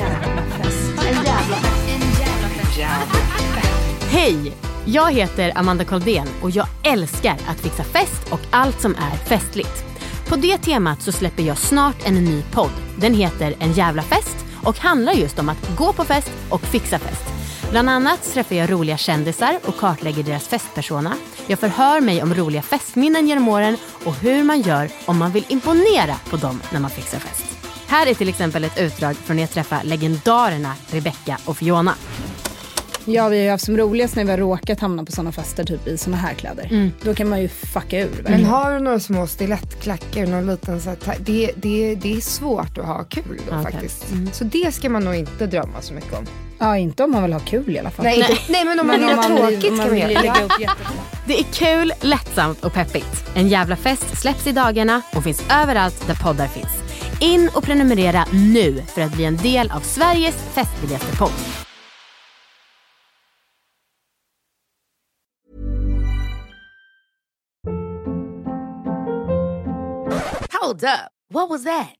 En jävla fest. Hej! Jag heter Amanda Koldén och jag älskar att fixa fest och allt som är festligt. På det temat så släpper jag snart en ny podd. Den heter En jävla fest och handlar just om att gå på fest och fixa fest. Bland annat träffar jag roliga kändisar och kartlägger deras festpersona. Jag förhör mig om roliga festminnen genom åren och hur man gör om man vill imponera på dem när man fixar fest. Här är till exempel ett utdrag från när jag träffade legendarerna Rebecca och Fiona. Ja, vi har ju haft som roligast när vi har råkat hamna på sådana fester, typ i såna här kläder. Då kan man ju fucka ur. Men verkligen. har du några små stilettklackar, någon liten så här, det, det, det är svårt att ha kul då Okej. faktiskt. Så det ska man nog inte drömma så mycket om. Ja, inte om man vill ha kul i alla fall. Nej, inte, nej men om man Men vill ha tråkigt kan man göra. Det är kul, lättsamt och peppigt. En jävla fest släpps i dagarna och finns överallt där poddar finns. In och prenumerera nu för att bli en del av Sveriges festbiljetterpodd. Hold up. What was that?